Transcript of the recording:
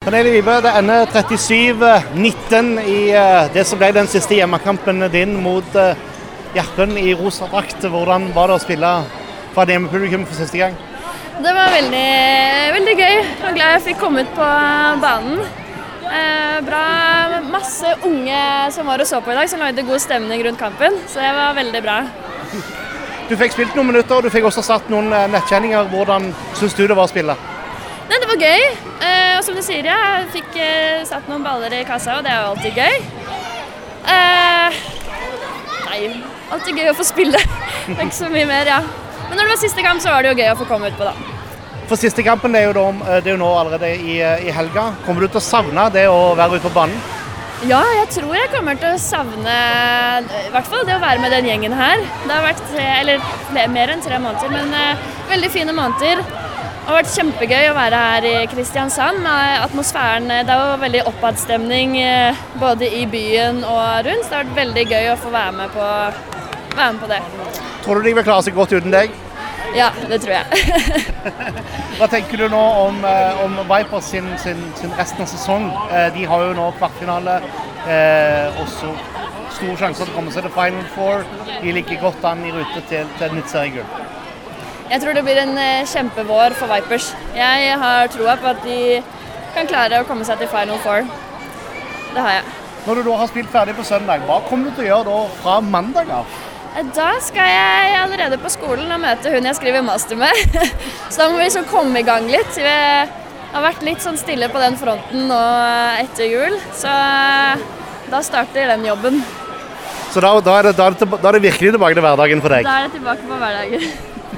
Pernille Vibe, det ender 37-19 i eh, det som ble den siste hjemmekampen din mot eh, Gjerpen i rosa drakt. Hvordan var det å spille for et hjemmepublikum for siste gang? Det var veldig, veldig gøy. Jeg var glad jeg fikk komme ut på banen. Eh, bra, Masse unge som var og så på i dag, som lagde god stemning rundt kampen. Så det var veldig bra. Du fikk spilt noen minutter, og du fikk også satt noen eh, nettkjenninger. Hvordan syns du det var å spille? Nei, Det var gøy. Eh, og som du sier, jeg fikk eh, satt noen baller i kassa, og det er jo alltid gøy. Eh, nei, alltid gøy å få spille. det er ikke så mye mer, ja. Men når det var siste kamp, så var det jo gøy å få komme utpå, da. For siste kampen det er jo, da, eh, det er jo nå allerede i, eh, i helga. Kommer du til å savne det å være ute på banen? Ja, jeg tror jeg kommer til å savne i hvert fall det å være med den gjengen her. Det har vært tre, eller mer enn tre måneder, men eh, veldig fine måneder. Det har vært kjempegøy å være her i Kristiansand. med Atmosfæren eh, Det er jo veldig oppadstemning eh, både i byen og rundt. Så det har vært veldig gøy å få være med på, være med på det. Tror du de vil klare seg godt uten deg? Ja, det tror jeg. Hva tenker du nå om, eh, om Vipers sin, sin, sin resten av sesong? De har jo nå kvartfinale. Eh, også stor sjanser til å komme seg til Final Four. De ligger godt an i rute til, til nytt seriegull. Jeg tror det blir en eh, kjempevår for Vipers. Jeg har troa på at de kan klare å komme seg til Final Four. Det har jeg. Når du da har spilt ferdig på søndag, hva kommer du til å gjøre da fra mandag av? Da skal jeg allerede på skolen og møte hun jeg skriver master med. Så da må vi så komme i gang litt. Vi har vært litt sånn stille på den fronten nå etter jul, så da starter den jobben. Så da, da, er det, da, er det, da er det virkelig tilbake til hverdagen for deg? Da er det tilbake på hverdagen.